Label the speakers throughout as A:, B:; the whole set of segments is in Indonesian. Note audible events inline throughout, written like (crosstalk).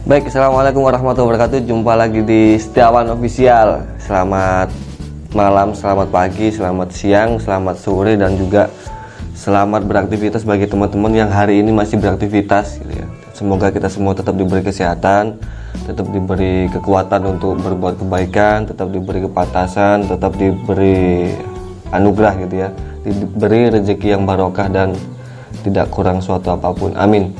A: Baik, Assalamualaikum warahmatullahi wabarakatuh. Jumpa lagi di Setiawan Official. Selamat malam, selamat pagi, selamat siang, selamat sore Dan juga selamat beraktivitas bagi teman-teman yang hari ini masih beraktivitas gitu ya. Semoga kita semua tetap diberi kesehatan Tetap diberi kekuatan untuk berbuat kebaikan Tetap diberi kepatasan Tetap diberi anugerah gitu ya. Diberi rezeki yang barokah dan tidak kurang suatu apa pun. Amin.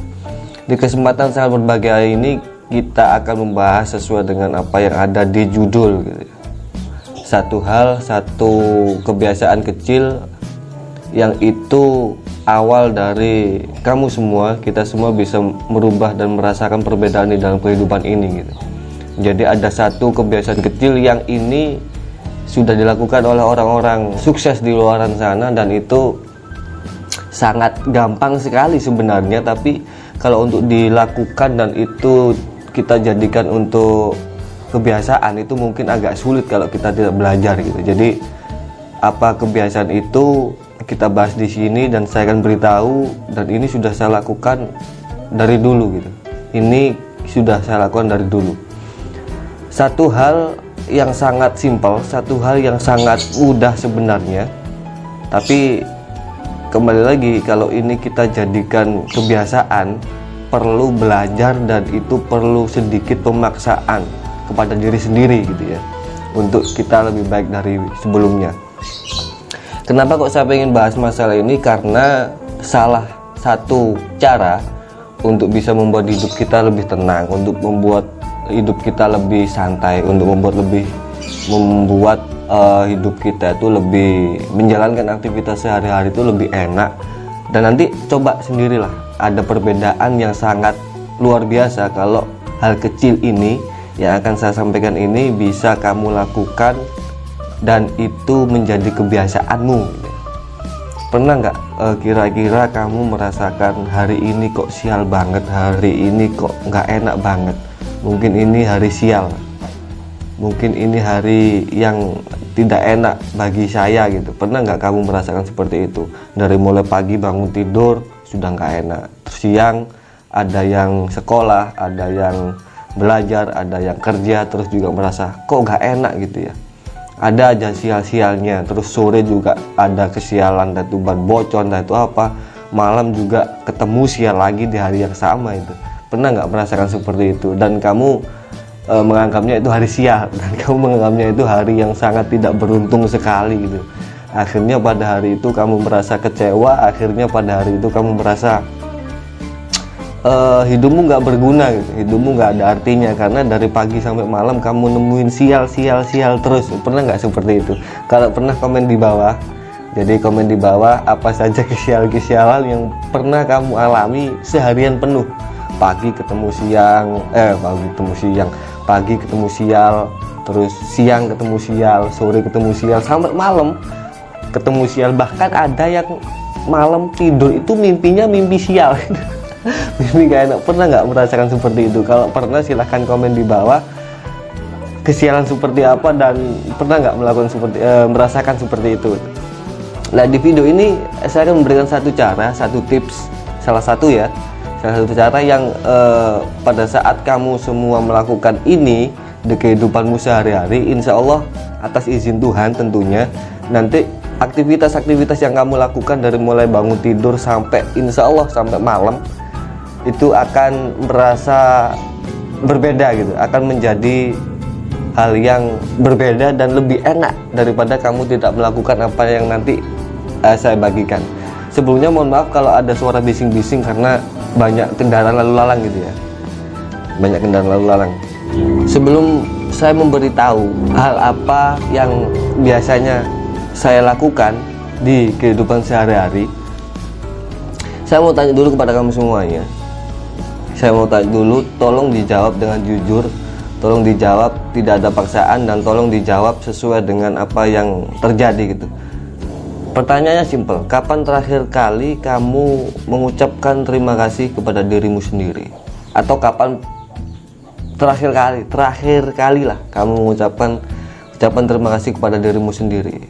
A: Di kesempatan sangat berbahagia ini kita akan membahas sesuai dengan apa yang ada di judul gitu. Ya. Satu hal, satu kebiasaan kecil yang itu awal dari kamu semua, kita semua bisa merubah dan merasakan perbedaan di dalam kehidupan ini gitu. Jadi ada satu kebiasaan kecil yang ini sudah dilakukan oleh orang-orang sukses di luar sana dan itu sangat gampang sekali sebenarnya tapi kalau untuk dilakukan dan itu kita jadikan untuk kebiasaan itu mungkin agak sulit kalau kita tidak belajar gitu. Jadi apa kebiasaan itu kita bahas di sini dan saya akan beritahu dan ini sudah saya lakukan dari dulu gitu. Ini sudah saya lakukan dari dulu. Satu hal yang sangat simpel, satu hal yang sangat mudah sebenarnya. Tapi kembali lagi kalau ini kita jadikan kebiasaan perlu belajar dan itu perlu sedikit pemaksaan kepada diri sendiri gitu ya untuk kita lebih baik dari sebelumnya. Kenapa kok saya ingin bahas masalah ini? Karena salah satu cara untuk bisa membuat hidup kita lebih tenang untuk membuat hidup kita lebih santai untuk membuat lebih membuat uh, hidup kita itu lebih menjalankan aktivitas sehari-hari itu lebih enak. Dan nanti coba sendirilah ada perbedaan yang sangat luar biasa. Kalau hal kecil ini yang akan saya sampaikan ini bisa kamu lakukan dan itu menjadi kebiasaanmu. Pernah nggak eh, kira-kira kamu merasakan hari ini kok sial banget hari ini kok nggak enak banget? Mungkin ini hari sial. Mungkin ini hari yang tidak enak bagi saya gitu. Pernah nggak kamu merasakan seperti itu? Dari mulai pagi bangun tidur sudah nggak enak. Siang ada yang sekolah ada yang belajar ada yang kerja terus juga merasa kok nggak enak gitu ya? Ada aja sial-sialnya. Terus sore juga ada kesialan dan tuban bocor dan itu apa. Malam juga ketemu sial lagi di hari yang sama itu. Pernah nggak merasakan seperti itu? Dan kamu e, menganggapnya itu hari sial. Dan kamu menganggapnya itu hari yang sangat tidak beruntung sekali gitu akhirnya pada hari itu kamu merasa kecewa akhirnya pada hari itu kamu merasa uh, hidupmu nggak berguna gitu. Hidupmu nggak ada artinya karena dari pagi sampai malam kamu nemuin sial sial sial terus. Pernah nggak seperti itu? Kalau pernah komen di bawah. Jadi komen di bawah apa saja kesial-kesialan yang pernah kamu alami seharian penuh. Pagi ketemu siang eh pagi ketemu siang. Pagi ketemu sial terus siang ketemu sial sore ketemu sial sampai malam ketemu sial. Bahkan ada yang malam tidur itu mimpinya mimpi sial. (laughs) Mimpi gak enak. Pernah nggak merasakan seperti itu? Kalau pernah silahkan komen di bawah. Kesialan seperti apa dan pernah nggak melakukan seperti e, merasakan seperti itu? Nah di video ini saya akan memberikan satu cara satu tips salah satu ya. Salah satu cara yang e, pada saat kamu semua melakukan ini di kehidupanmu sehari-hari insya Allah atas izin Tuhan tentunya nanti aktivitas-aktivitas yang kamu lakukan dari mulai bangun tidur sampai insya Allah sampai malam itu akan merasa berbeda gitu. Akan menjadi hal yang berbeda dan lebih enak daripada kamu tidak melakukan apa yang nanti uh, saya bagikan. Sebelumnya mohon maaf kalau ada suara bising-bising karena banyak kendaraan lalu lalang gitu ya. Banyak kendaraan lalu lalang. Sebelum saya memberitahu hal apa yang biasanya saya lakukan di kehidupan sehari-hari saya mau tanya dulu kepada kamu semuanya. Saya mau tanya dulu tolong dijawab dengan jujur tolong dijawab tidak ada paksaan dan tolong dijawab sesuai dengan apa yang terjadi gitu. Pertanyaannya simpel kapan terakhir kali kamu mengucapkan terima kasih kepada dirimu sendiri? Atau kapan terakhir kali terakhir kali lah kamu mengucapkan ucapan terima kasih kepada dirimu sendiri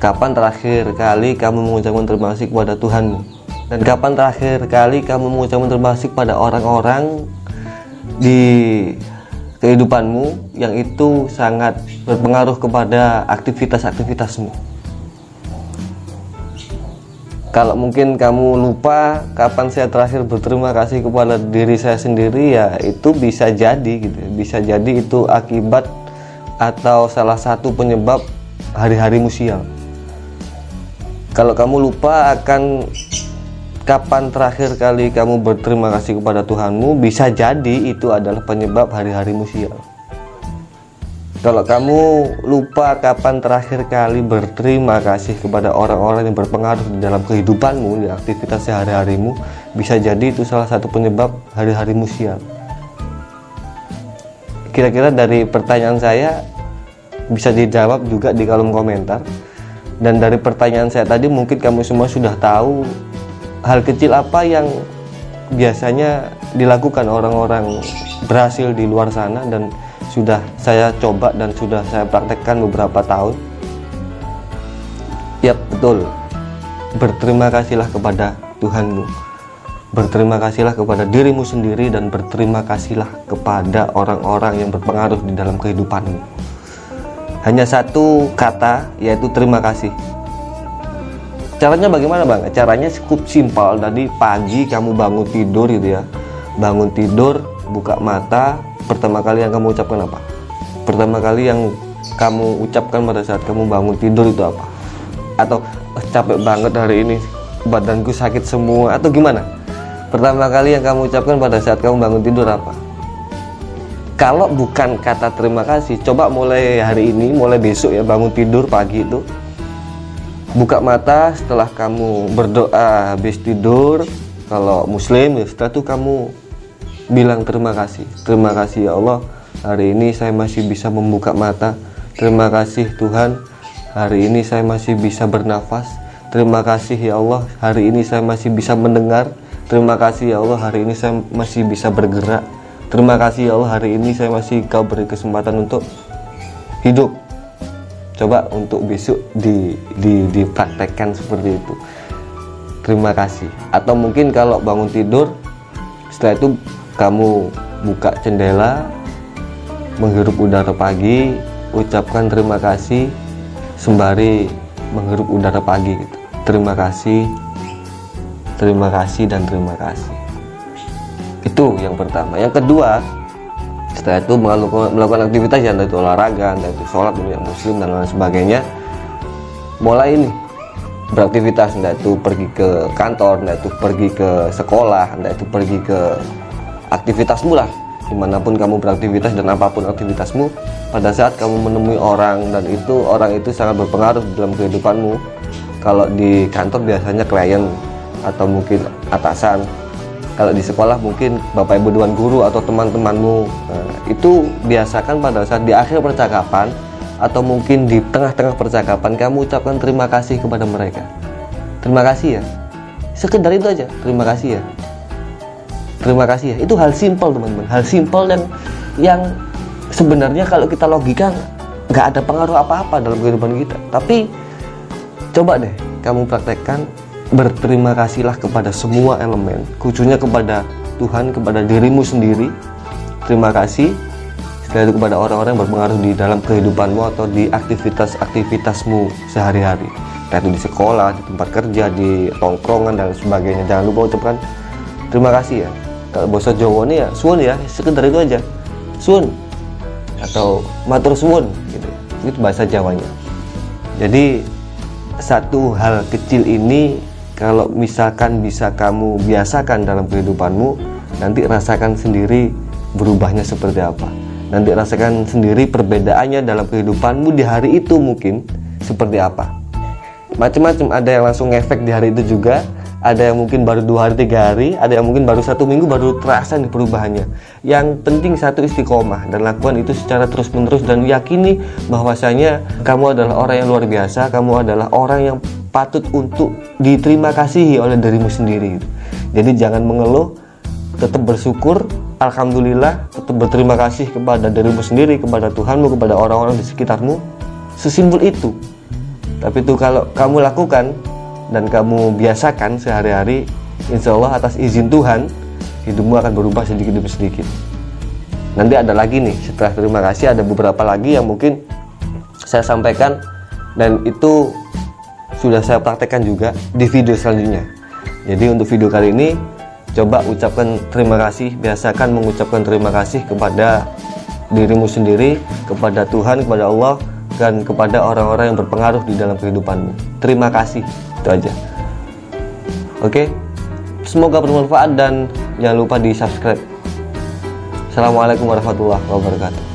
A: Kapan terakhir kali kamu mengucapkan terima kasih kepada Tuhanmu? Dan kapan terakhir kali kamu mengucapkan terima kasih kepada orang-orang di kehidupanmu yang itu sangat berpengaruh kepada aktivitas-aktivitasmu. Kalau mungkin kamu lupa kapan saya terakhir berterima kasih kepada diri saya sendiri ya itu bisa jadi gitu. Bisa jadi itu akibat atau salah satu penyebab hari-harimu sial. Kalau kamu lupa akan kapan terakhir kali kamu berterima kasih kepada Tuhanmu bisa jadi itu adalah penyebab hari-harimu sial kalau kamu lupa kapan terakhir kali berterima kasih kepada orang-orang yang berpengaruh di dalam kehidupanmu di aktivitas sehari-harimu bisa jadi itu salah satu penyebab hari-harimu sial kira-kira dari pertanyaan saya bisa dijawab juga di kolom komentar dan dari pertanyaan saya tadi mungkin kamu semua sudah tahu hal kecil apa yang biasanya dilakukan orang-orang berhasil di luar sana dan sudah saya coba dan sudah saya praktekkan beberapa tahun. Ya betul. Berterima kasihlah kepada Tuhanmu. Berterima kasihlah kepada dirimu sendiri dan berterima kasihlah kepada orang-orang yang berpengaruh di dalam kehidupanmu hanya satu kata yaitu terima kasih. Caranya bagaimana bang? Caranya cukup simpel. Tadi pagi kamu bangun tidur gitu ya. Bangun tidur buka mata. Pertama kali yang kamu ucapkan apa? Pertama kali yang kamu ucapkan pada saat kamu bangun tidur itu apa? Atau capek banget hari ini. Badanku sakit semua. Atau gimana? Pertama kali yang kamu ucapkan pada saat kamu bangun tidur apa kalau bukan kata terima kasih coba mulai hari ini mulai besok ya bangun tidur pagi itu. Buka mata setelah kamu berdoa habis tidur kalau muslim ya setelah itu kamu bilang terima kasih. Terima kasih ya Allah hari ini saya masih bisa membuka mata. Terima kasih Tuhan hari ini saya masih bisa bernafas. Terima kasih ya Allah hari ini saya masih bisa mendengar. Terima kasih ya Allah hari ini saya masih bisa bergerak terima kasih ya Allah hari ini saya masih kau beri kesempatan untuk hidup. Coba untuk besok di, di dipraktekkan seperti itu. Terima kasih. Atau mungkin kalau bangun tidur setelah itu kamu buka jendela menghirup udara pagi ucapkan terima kasih sembari menghirup udara pagi gitu. Terima kasih terima kasih dan terima kasih itu yang pertama. Yang kedua setelah itu melakukan, aktivitas yang itu olahraga dan itu sholat yang muslim dan lain sebagainya. Mulai ini beraktivitas entah itu pergi ke kantor entah itu pergi ke sekolah entah itu pergi ke aktivitasmu lah. Di mana pun kamu beraktivitas dan apa pun aktivitasmu pada saat kamu menemui orang dan itu orang itu sangat berpengaruh dalam kehidupanmu. Kalau di kantor biasanya klien atau mungkin atasan kalau di sekolah mungkin bapak ibu dewan guru atau teman-temanmu nah, itu biasakan pada saat di akhir percakapan atau mungkin di tengah-tengah percakapan kamu ucapkan terima kasih kepada mereka. Terima kasih ya. Sekedar itu aja terima kasih ya. Terima kasih ya. Itu hal simpel teman-teman. Hal simpel dan yang sebenarnya kalau kita logika nggak ada pengaruh apa-apa dalam kehidupan kita. Tapi coba deh kamu praktekkan berterima kasihlah kepada semua elemen khususnya kepada Tuhan kepada dirimu sendiri. Terima kasih setelah itu kepada orang-orang yang berpengaruh di dalam kehidupanmu atau di aktivitas-aktivitasmu sehari-hari. Itu di sekolah, di tempat kerja, di tongkrongan dan sebagainya. Jangan lupa ucapkan terima kasih ya. Kalau bahasa Jawa ini ya suun ya sekedar itu aja. Suun atau matur suun gitu. Itu bahasa Jawanya. Jadi satu hal kecil ini kalau misalkan bisa kamu biasakan dalam kehidupanmu nanti rasakan sendiri berubahnya seperti apa. Nanti rasakan sendiri perbedaannya dalam kehidupanmu di hari itu mungkin seperti apa. Macam-macam ada yang langsung efek di hari itu juga ada yang mungkin baru dua hari tiga hari ada yang mungkin baru satu minggu baru terasa nih perubahannya. Yang penting satu istiqomah dan lakukan itu secara terus menerus dan yakini bahwasanya kamu adalah orang yang luar biasa kamu adalah orang yang patut untuk diterima kasihi oleh dirimu sendiri. Jadi jangan mengeluh tetap bersyukur Alhamdulillah tetap berterima kasih kepada dirimu sendiri kepada Tuhanmu kepada orang-orang di sekitarmu. Sesimpel itu. Tapi itu kalau kamu lakukan dan kamu biasakan sehari-hari insya Allah atas izin Tuhan hidupmu akan berubah sedikit demi sedikit. Nanti ada lagi nih setelah terima kasih ada beberapa lagi yang mungkin saya sampaikan dan itu sudah saya praktekkan juga di video selanjutnya. Jadi untuk video kali ini coba ucapkan terima kasih biasakan mengucapkan terima kasih kepada dirimu sendiri kepada Tuhan kepada Allah dan kepada orang-orang yang berpengaruh di dalam kehidupanmu. Terima kasih itu aja. Oke? Semoga bermanfaat dan jangan lupa di subscribe Assalamualaikum warahmatullahi wabarakatuh